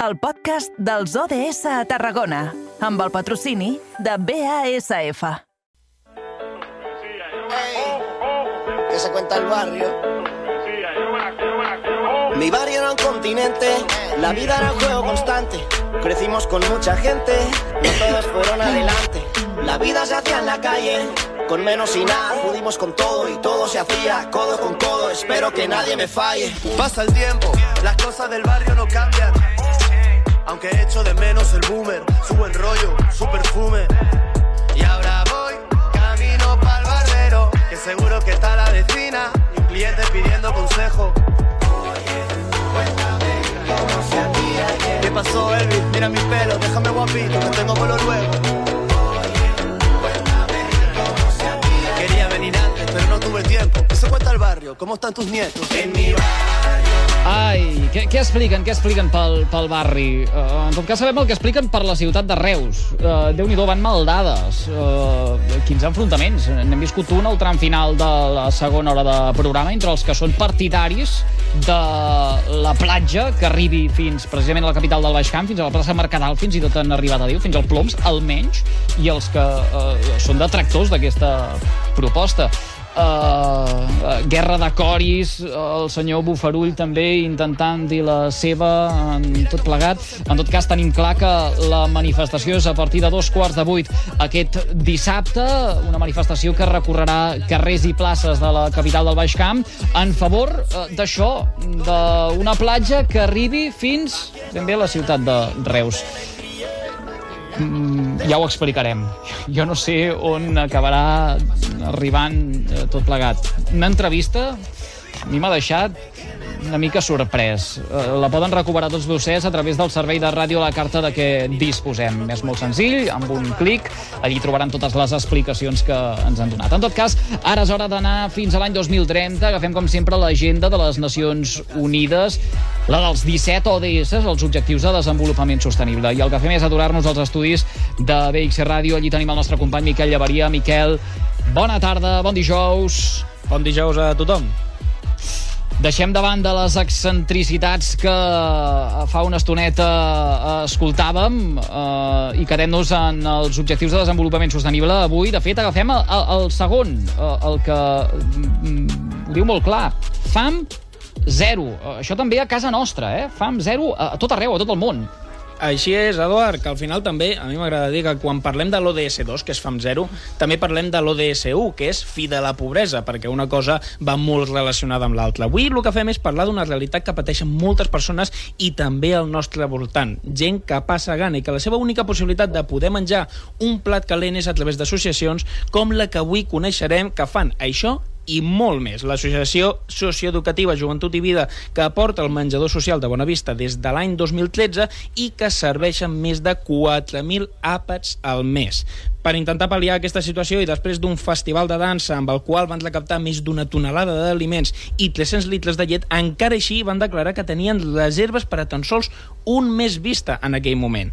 el podcast dels ODS a Tarragona, amb el patrocini de BASF. que se cuenta el barrio. Mi barrio era un continente, la vida era un juego constante. Crecimos con mucha gente, no todos fueron adelante. La vida se hacía en la calle, con menos y nada. Pudimos con todo y todo se hacía codo con codo. Espero que nadie me falle. Pasa el tiempo, las cosas del barrio no cambian. Aunque echo de menos el boomer, su buen rollo, su perfume. Y ahora voy camino pa'l barbero, que seguro que está la vecina y un cliente pidiendo consejo. ¿Qué pasó, Elvis? Mira mi pelo, déjame guapito, que tengo vuelo luego. Quería venir antes, pero no tuve tiempo. ¿Qué se cuenta el barrio? ¿Cómo están tus nietos? En mi Ai, què, què expliquen? Què expliquen pel, pel barri? Uh, en tot cas sabem el que expliquen per la ciutat de Reus. Uh, Déu-n'hi-do, van maldades. Uh, quins enfrontaments. N'hem viscut un al tram final de la segona hora de programa entre els que són partidaris de la platja que arribi fins precisament a la capital del Baix Camp, fins a la plaça Mercadal, fins i tot han arribat a dir, fins al Ploms, almenys, i els que uh, són detractors d'aquesta proposta. Uh, guerra de coris, el senyor Bufarull també intentant dir la seva en tot plegat. En tot cas, tenim clar que la manifestació és a partir de dos quarts de vuit aquest dissabte, una manifestació que recorrerà carrers i places de la capital del Baix Camp en favor uh, d'això, d'una platja que arribi fins ben bé a la ciutat de Reus. Mm, ja ho explicarem. Jo no sé on acabarà arribant eh, tot plegat. Una entrevista a mi m'ha deixat una mica sorprès. Eh, La poden recuperar tots vostès a través del servei de ràdio a la carta de què disposem. És molt senzill, amb un clic, allí trobaran totes les explicacions que ens han donat. En tot cas, ara és hora d'anar fins a l'any 2030. Agafem, com sempre, l'agenda de les Nacions Unides, la dels 17 ODS, els Objectius de Desenvolupament Sostenible. I el que fem és aturar-nos als estudis de BX Ràdio. Allí tenim el nostre company Miquel Llevaria. Miquel, bona tarda, bon dijous. Bon dijous a tothom. Deixem de banda les excentricitats que eh, fa una estoneta eh, escoltàvem eh, i quedem-nos en els objectius de desenvolupament sostenible. Avui, de fet, agafem el, el, segon, eh, el que mm, diu molt clar. Fam zero. Això també a casa nostra, eh? Fam zero a tot arreu, a tot el món. Així és, Eduard, que al final també, a mi m'agrada dir que quan parlem de l'ODS2, que és FAM 0, també parlem de l'ODS1, que és fi de la pobresa, perquè una cosa va molt relacionada amb l'altra. Avui el que fem és parlar d'una realitat que pateixen moltes persones i també al nostre voltant. Gent que passa gana i que la seva única possibilitat de poder menjar un plat calent és a través d'associacions com la que avui coneixerem que fan això i molt més. L'associació socioeducativa Joventut i Vida que aporta el menjador social de Bonavista des de l'any 2013 i que serveixen més de 4.000 àpats al mes. Per intentar pal·liar aquesta situació i després d'un festival de dansa amb el qual van recaptar més d'una tonelada d'aliments i 300 litres de llet, encara així van declarar que tenien reserves per a tan sols un mes vista en aquell moment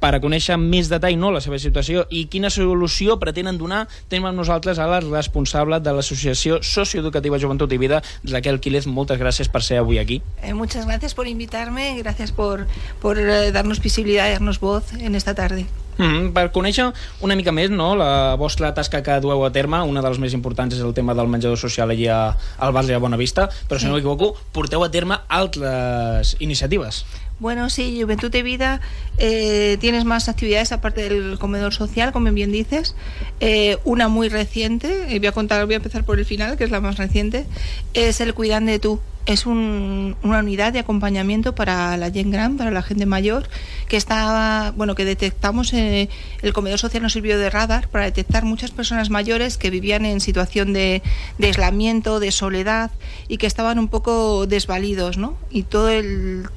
per a conèixer amb més detall no, la seva situació i quina solució pretenen donar, tenim amb nosaltres a la responsable de l'Associació Socioeducativa Joventut i Vida, Raquel Quílez. Moltes gràcies per ser avui aquí. Eh, muchas gracias por invitarme, gracias por, por eh, darnos visibilidad, darnos voz en esta tarde. Mm -hmm. Per conèixer una mica més no, la vostra tasca que dueu a terme, una de les més importants és el tema del menjador social allà al barri de Bonavista, però si no m'equivoco, porteu a terme altres iniciatives. Bueno, sí, Juventud de Vida, eh, tienes más actividades aparte del comedor social, como bien dices. Eh, una muy reciente, eh, voy a contar, voy a empezar por el final, que es la más reciente, es el Cuidan de tú. Es un, una unidad de acompañamiento para la Gen Gran, para la gente mayor, que estaba, bueno, que detectamos, eh, el comedor social nos sirvió de radar para detectar muchas personas mayores que vivían en situación de, de aislamiento, de soledad y que estaban un poco desvalidos, ¿no? Y todo el,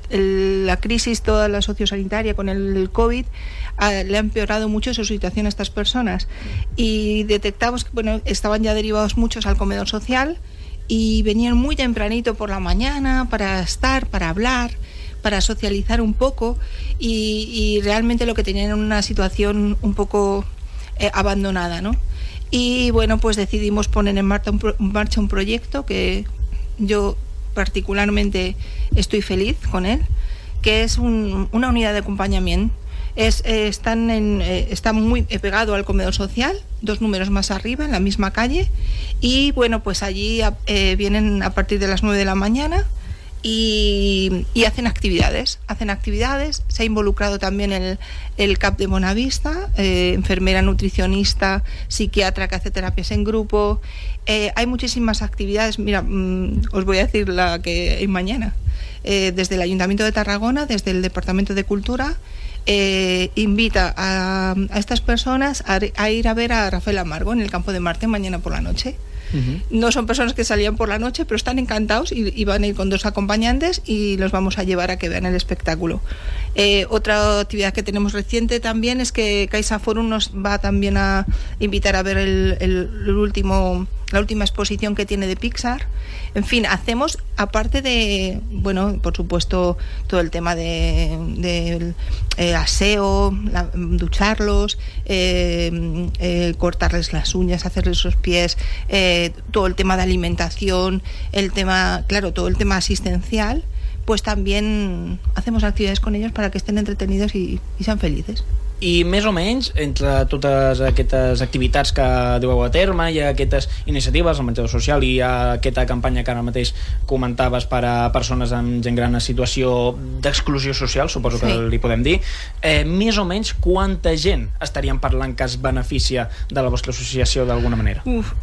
la crisis, toda la sociosanitaria con el, el COVID a, le ha empeorado mucho su situación a estas personas. Y detectamos que, bueno, estaban ya derivados muchos al comedor social y venían muy tempranito por la mañana para estar, para hablar, para socializar un poco y, realmente lo que tenían era una situación un poco eh, abandonada, ¿no? Y bueno, pues decidimos poner en marcha un, proyecto que yo particularmente estoy feliz con él, que es un, una unidad de acompañamiento. Es, eh, están en, eh, está muy pegado al comedor social, dos números más arriba, en la misma calle. Y bueno, pues allí eh, vienen a partir de las 9 de la mañana y, hacen actividades. Hacen actividades. Se ha involucrado también el, el CAP de Bonavista, eh, enfermera, nutricionista, psiquiatra que hace terapias en grupo. Eh, hay muchísimas actividades. Mira, mmm, os voy a decir la que hay mañana. Eh, desde el Ayuntamiento de Tarragona, desde el Departamento de Cultura, eh, invita a, a, estas personas a, a, ir a ver a Rafael Amargo en el campo de Marte mañana por la noche. Uh -huh. No son personas que salían por la noche, pero están encantados y, y, van a ir con dos acompañantes y los vamos a llevar a que vean el espectáculo. Eh, otra actividad que tenemos reciente también es que Caixa Forum nos va también a invitar a ver el, el, último la última exposición que tiene de Pixar. En fin, hacemos, aparte de, bueno, por supuesto, todo el tema de, de eh, aseo, la, ducharlos, eh, eh, cortarles las uñas, hacerles los pies, todo el tema de alimentación, el tema, claro, todo el tema asistencial, pues también hacemos actividades con ellos para que estén entretenidos y, y sean felices. i més o menys entre totes aquestes activitats que dueu a terme i aquestes iniciatives, el menjador social i aquesta campanya que ara mateix comentaves per a persones amb gent gran en situació d'exclusió social, suposo que sí. li podem dir, eh, més o menys quanta gent estaríem parlant que es beneficia de la vostra associació d'alguna manera? Uf.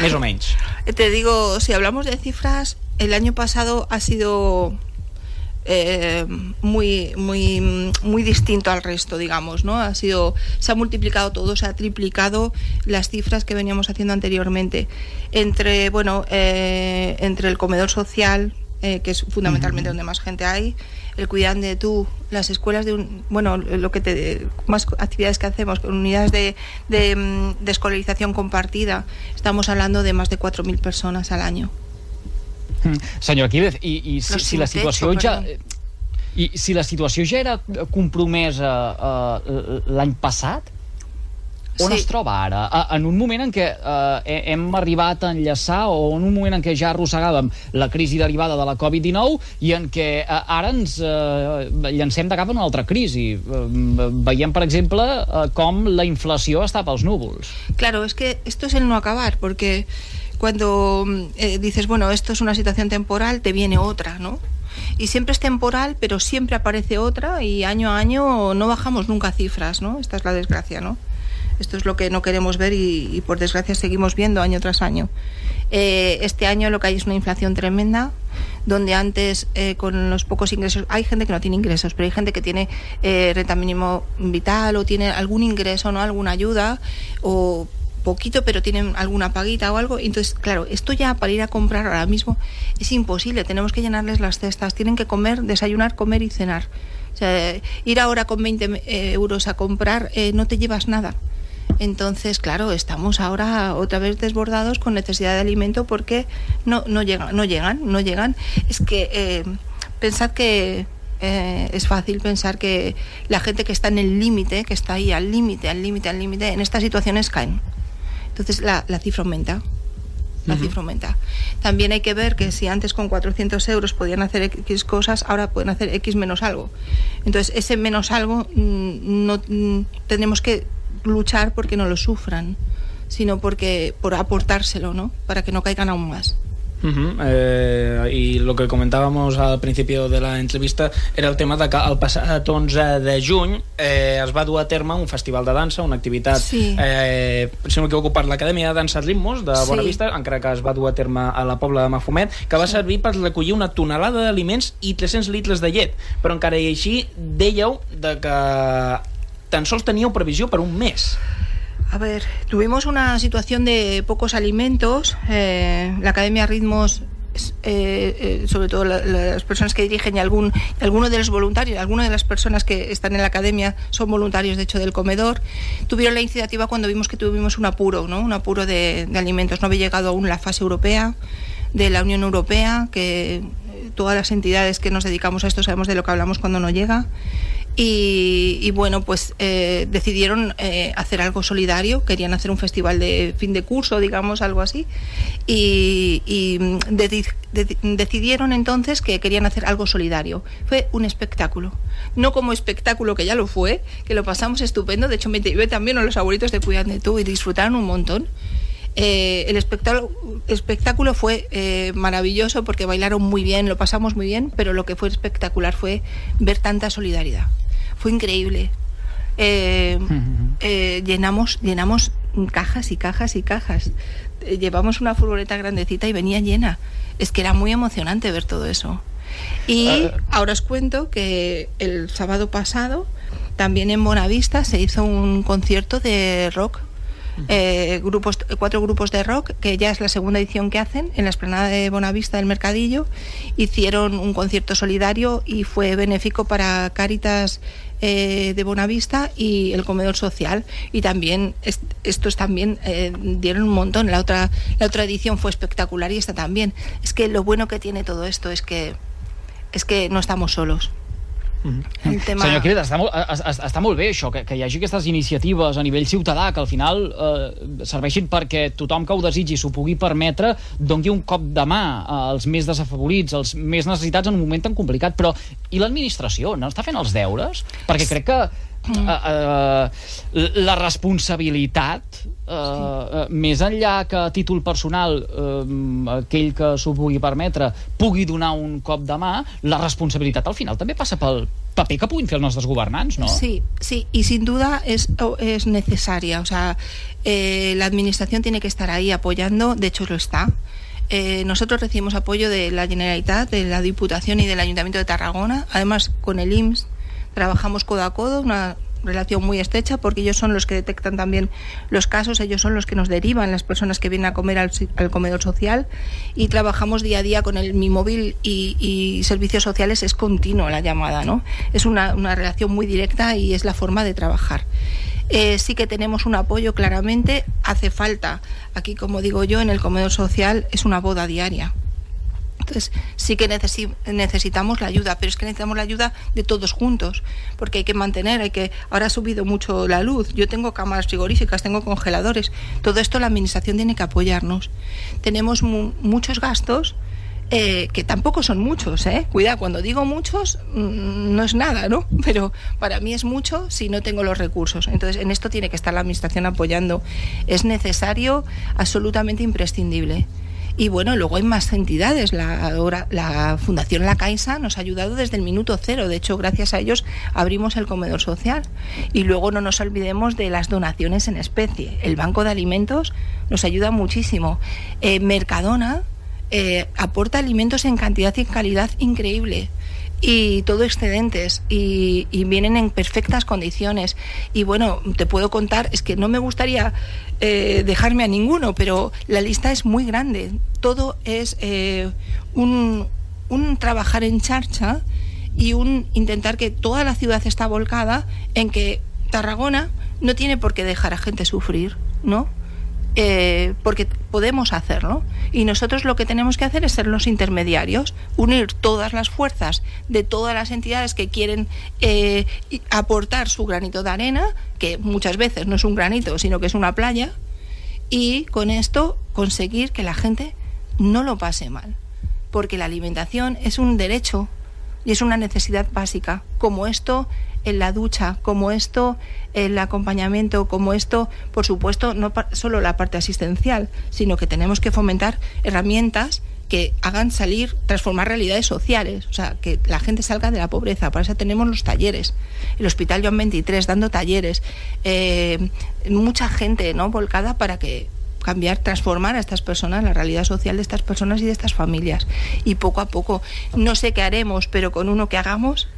Més o menys. Te digo, si hablamos de cifras, el año pasado ha sido eh, muy, muy, muy distinto al resto, digamos, ¿no? Ha sido, se ha multiplicado todo, se ha triplicado las cifras que veníamos haciendo anteriormente. Entre, bueno, eh, entre el comedor social, eh, que es fundamentalmente uh -huh. donde más gente hay, el cuidar de tú, las escuelas de un, bueno, lo que te, más actividades que hacemos, unidades de, de, de escolarización compartida, estamos hablando de más de 4.000 personas al año. Mm. Senyor Quílez, i, i si, si la situació ja... I si la situació ja era compromesa uh, l'any passat, on sí. es troba ara? En un moment en què eh, hem arribat a enllaçar o en un moment en què ja arrossegàvem la crisi derivada de la Covid-19 i en què eh, ara ens eh, llancem de cap a una altra crisi. Eh, veiem, per exemple, eh, com la inflació està pels núvols. Claro, es que esto es el no acabar, porque cuando eh, dices, bueno, esto es una situación temporal, te viene otra, ¿no? Y siempre es temporal, pero siempre aparece otra y año a año no bajamos nunca cifras, ¿no? Esta es la desgracia, ¿no? Esto es lo que no queremos ver y, y por desgracia seguimos viendo año tras año. Eh, este año lo que hay es una inflación tremenda, donde antes eh, con los pocos ingresos, hay gente que no tiene ingresos, pero hay gente que tiene eh, renta mínimo vital o tiene algún ingreso, ¿no? alguna ayuda o poquito, pero tienen alguna paguita o algo. Entonces, claro, esto ya para ir a comprar ahora mismo es imposible. Tenemos que llenarles las cestas. Tienen que comer, desayunar, comer y cenar. O sea, ir ahora con 20 eh, euros a comprar, eh, no te llevas nada. Entonces, claro, estamos ahora otra vez desbordados con necesidad de alimento porque no, no, llegan, no llegan, no llegan. Es que eh, pensad que eh, es fácil pensar que la gente que está en el límite, que está ahí al límite, al límite, al límite, en estas situaciones caen. Entonces la, la cifra aumenta. La uh -huh. cifra aumenta. También hay que ver que si antes con 400 euros podían hacer X cosas, ahora pueden hacer X menos algo. Entonces, ese menos algo mm, no mm, tenemos que luchar porque no lo sufran, sino porque por aportárselo, ¿no? Para que no caigan aún más. Uh -huh. eh, I el que comentàvem al principi de la entrevista era el tema de que el passat 11 de juny eh, es va dur a terme un festival de dansa, una activitat, sí. eh, si no m'equivoco, per l'Acadèmia de Dansa Ritmos de Bonavista, sí. encara que es va dur a terme a la Pobla de Mafumet, que va sí. servir per recollir una tonelada d'aliments i 300 litres de llet. Però encara i així dèieu de que tan sols teníeu previsió per un mes. A ver, tuvimos una situación de pocos alimentos. Eh, la Academia Ritmos, eh, eh, sobre todo la, las personas que dirigen y algún, de los voluntarios, algunas de las personas que están en la academia son voluntarios, de hecho, del comedor, tuvieron la iniciativa cuando vimos que tuvimos un apuro, ¿no? Un apuro de alimentos. No había llegado aún la fase europea de la Unión Europea, que todas las entidades que nos dedicamos a esto sabemos de lo que hablamos cuando no llega. Y, bueno, pues eh, decidieron eh, hacer algo solidario, querían hacer un festival de fin de curso, digamos, algo así. Y, mm, decidieron entonces que querían hacer algo solidario. Fue un espectáculo. No como espectáculo, que ya lo fue, que lo pasamos estupendo. De hecho, me llevé también a los abuelitos de Cuidan de tú y disfrutaron un montón. Eh, el espectáculo, espectáculo fue eh, maravilloso porque bailaron muy bien, lo pasamos muy bien, pero lo que fue espectacular fue ver tanta solidaridad. Fue increíble. Eh, eh, llenamos, llenamos cajas y cajas y cajas. Eh, llevamos una furgoneta grandecita y venía llena. Es que era muy emocionante ver todo eso. Y ahora os cuento que el sábado pasado también en Bonavista se hizo un concierto de rock eh, grupos, cuatro grupos de rock, que ya es la segunda edición que hacen, en la esplanada de Bonavista del Mercadillo. Hicieron un concierto solidario y fue benéfico para Cáritas eh, de Bonavista y el comedor social. Y también, est- estos también eh, dieron un montón. La otra, la otra edición fue espectacular y esta también. Es que lo bueno que tiene todo esto es que, es que no estamos solos. El tema... Senyor Quireda, està molt, es- es- està molt bé això, que, que hi hagi aquestes iniciatives a nivell ciutadà que al final eh, serveixin perquè tothom que ho desitgi s'ho pugui permetre doni un cop de mà als més desafavorits, als més necessitats en un moment tan complicat. Però i l'administració no està fent els deures? Perquè crec que eh, eh, la responsabilitat eh, eh, més enllà que a títol personal eh, aquell que s'ho pugui permetre pugui donar un cop de mà, la responsabilitat al final també passa pel paper que puguin fer els nostres governants, no? Sí, sí, y sin duda es, o- es necesaria. O sea, eh, la administración tiene que estar ahí apoyando, de hecho lo está. Eh, nosotros recibimos apoyo de la Generalitat, de la Diputación y del Ayuntamiento de Tarragona. Además, con el IMSS trabajamos codo a codo, una relación muy estrecha, porque ellos son los que detectan también los casos, ellos son los que nos derivan las personas que vienen a comer al, al comedor social y trabajamos día a día con el Mi Móvil y, servicios sociales, es continuo la llamada, ¿no? Es una, una relación muy directa y es la forma de trabajar. Eh, sí que tenemos un apoyo claramente, hace falta, aquí como digo yo, en el comedor social es una boda diaria. Entonces, sí que necesi- necesitamos la ayuda, pero es que necesitamos la ayuda de todos juntos, porque hay que mantener, hay que. Ahora ha subido mucho la luz. Yo tengo cámaras frigoríficas, tengo congeladores. Todo esto la administración tiene que apoyarnos. Tenemos mu- muchos gastos. eh, que tampoco son muchos, ¿eh? Cuidado, cuando digo muchos, mm, no es nada, ¿no? Pero para mí es mucho si no tengo los recursos. Entonces, en esto tiene que estar la Administración apoyando. Es necesario, absolutamente imprescindible. Y bueno, luego hay más entidades. La, la Fundación La Caixa nos ha ayudado desde el minuto cero. De hecho, gracias a ellos abrimos el comedor social. Y luego no nos olvidemos de las donaciones en especie. El Banco de Alimentos nos ayuda muchísimo. Eh, Mercadona eh, aporta alimentos en cantidad y calidad increíble y todo excedentes y, y vienen en perfectas condiciones. Y bueno te puedo contar es que no me gustaría eh, dejarme a ninguno pero la lista es muy grande. Todo es eh, un, un trabajar en charcha y un intentar que toda la ciudad está volcada en que Tarragona no tiene por qué dejar a gente sufrir no eh, porque podemos hacerlo. Y nosotros lo que tenemos que hacer es ser los intermediarios, unir todas las fuerzas de todas las entidades que quieren eh, aportar su granito de arena, que muchas veces no es un granito, sino que es una playa, y con esto conseguir que la gente no lo pase mal. Porque la alimentación es un derecho y es una necesidad básica, como esto en la ducha, como esto el acompañamiento, como esto, por supuesto, no solo la parte asistencial, sino que tenemos que fomentar herramientas que hagan salir, transformar realidades sociales, o sea, que la gente salga de la pobreza. Para eso tenemos los talleres. El Hospital Joan 23 dando talleres, eh, mucha gente no volcada para que cambiar, transformar a estas personas, la realidad social de estas personas y de estas familias. Y poco a poco, no sé qué haremos, pero con uno que hagamos,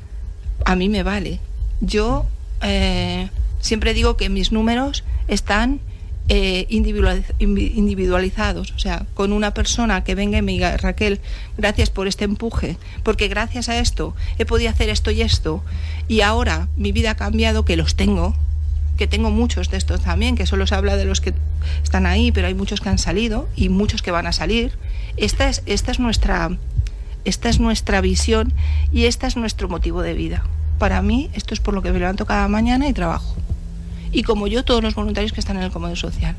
a mí me vale. Yo eh, siempre digo que mis números están eh, individualizados, o sea, con una persona que venga y me diga, Raquel, gracias por este empuje, porque gracias a esto he podido hacer esto y esto, y ahora mi vida ha cambiado, que los tengo, que tengo muchos de estos también, que solo se habla de los que están ahí, pero hay muchos que han salido y muchos que van a salir. Esta es, esta es nuestra esta es nuestra visión y este es nuestro motivo de vida. para mí esto es por lo que me levanto cada mañana y trabajo. Y como yo, todos los voluntarios que están en el comedor social.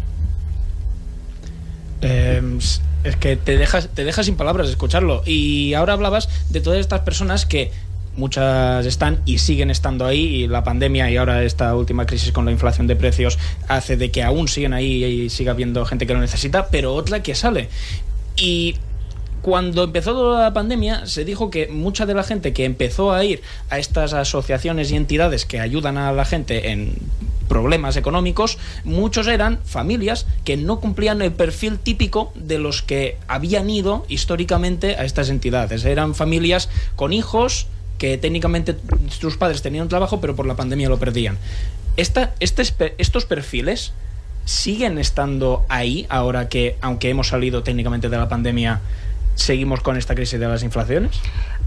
Eh, es que te dejas, te dejas sin palabras escucharlo. Y ahora hablabas de todas estas personas que muchas están y siguen estando ahí y la pandemia y ahora esta última crisis con la inflación de precios hace de que aún siguen ahí y siga habiendo gente que lo necesita, pero otra que sale. Y cuando empezó la pandemia se dijo que mucha de la gente que empezó a ir a estas asociaciones y entidades que ayudan a la gente en problemas económicos, muchos eran familias que no cumplían el perfil típico de los que habían ido históricamente a estas entidades. Eran familias con hijos que técnicamente sus padres tenían un trabajo, pero por la pandemia lo perdían. Esta, este, estos perfiles siguen estando ahí ahora que, aunque hemos salido técnicamente de la pandemia, seguimos con esta crisis de las inflaciones?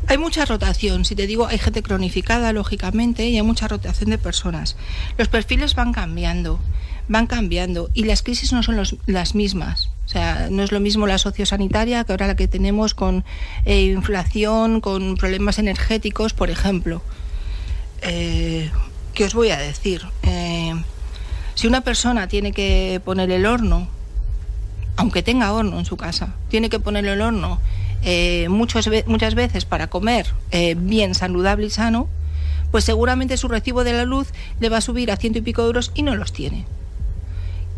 Hay mucha rotación, si te digo, hay gente cronificada, lógicamente, y hay mucha rotación de personas. Los perfiles van cambiando, van cambiando, y las crisis no son los, las mismas. O sea, no es lo mismo la sociosanitaria que ahora la que tenemos con eh, inflación, con problemas energéticos, por ejemplo. Eh, ¿Qué os voy a decir? Eh, si una persona tiene que poner el horno aunque tenga horno en su casa, tiene que poner el horno muchas, veces para comer bien saludable y sano, pues seguramente su recibo de la luz le va a subir a ciento y pico euros y no los tiene.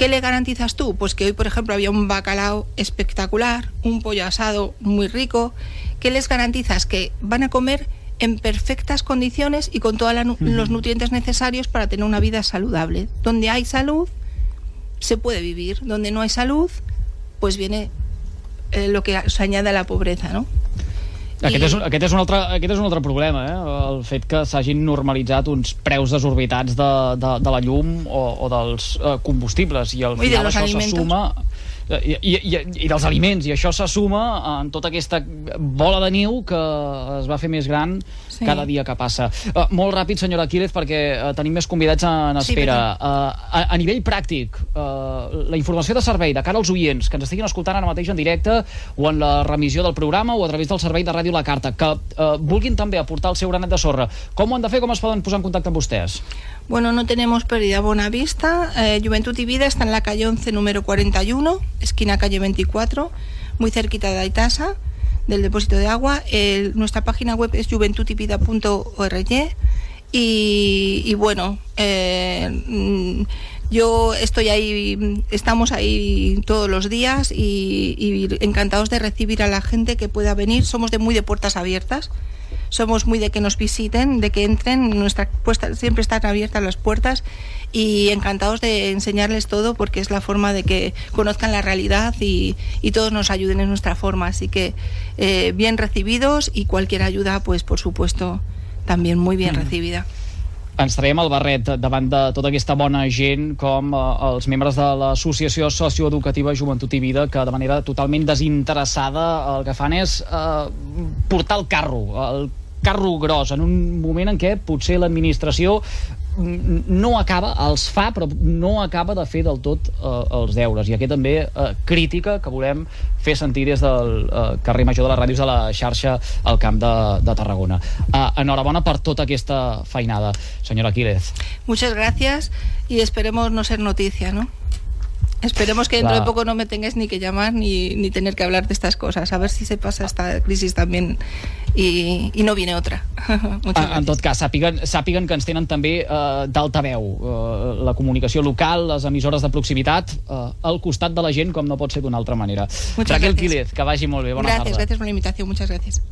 ¿Qué le garantizas tú? Pues que hoy, por ejemplo, había un bacalao espectacular, un pollo asado muy rico. ¿Qué les garantizas? Que van a comer en perfectas condiciones y con todos los nutrientes necesarios para tener una vida saludable. Donde hay salud, se puede vivir. Donde no hay salud, pues viene eh, lo que se añade a la pobreza, no? Aquest, és, aquest, és un altre, aquest és un altre problema, eh? el fet que s'hagin normalitzat uns preus desorbitats de, de, de la llum o, o dels eh, combustibles i al Ui, final això se suma i, i, i, i dels aliments, i això se suma en tota aquesta bola de niu que es va fer més gran sí. cada dia que passa. Uh, molt ràpid, senyora Quílez, perquè uh, tenim més convidats en espera. Sí, uh, a, a nivell pràctic, uh, la informació de servei de cara als oients que ens estiguin escoltant ara mateix en directe o en la remissió del programa o a través del servei de Ràdio La Carta, que uh, vulguin també aportar el seu granet de sorra, com ho han de fer, com es poden posar en contacte amb vostès? Bueno, no tenemos pérdida Bonavista. Eh, Juventud y Vida está en la calle 11, número 41, esquina calle 24, muy cerquita de Aitasa, del depósito de agua. El, nuestra página web es juventudyvida.org y, y bueno, eh, mm, yo estoy ahí, estamos ahí todos los días y, encantados de recibir a la gente que pueda venir. Somos de muy de puertas abiertas somos muy de que nos visiten, de que entren, nuestra puesta, siempre están abiertas las puertas y encantados de enseñarles todo porque es la forma de que conozcan la realidad y, y todos nos ayuden en nuestra forma. Así que eh, bien recibidos y cualquier ayuda, pues por supuesto, también muy bien mm. recibida. ens traiem el barret davant de tota aquesta bona gent com eh, els membres de l'Associació Socioeducativa Joventut i Vida que de manera totalment desinteressada el que fan és eh, portar el carro, el carro gros en un moment en què potser l'administració no acaba, els fa, però no acaba de fer del tot eh, els deures. I aquí també eh, crítica que volem fer sentir des del eh, carrer Major de les Ràdios de la xarxa al Camp de, de Tarragona. Eh, enhorabona per tota aquesta feinada, senyora Quílez. Muchas gracias y esperemos no ser noticia, ¿no? Esperemos que dentro de poco no me tengáis ni que llamar ni, ni, tener que hablar de estas cosas. A ver si se pasa esta crisis también i, i no viene otra. en, en tot cas, sàpiguen, sàpiguen que ens tenen també uh, d'altaveu uh, la comunicació local, les emissores de proximitat, uh, al costat de la gent, com no pot ser d'una altra manera. Muchas Raquel gracias. Quílez, que vagi molt bé. Bona gracias, tarda. Gracias por la invitación. Muchas gracias.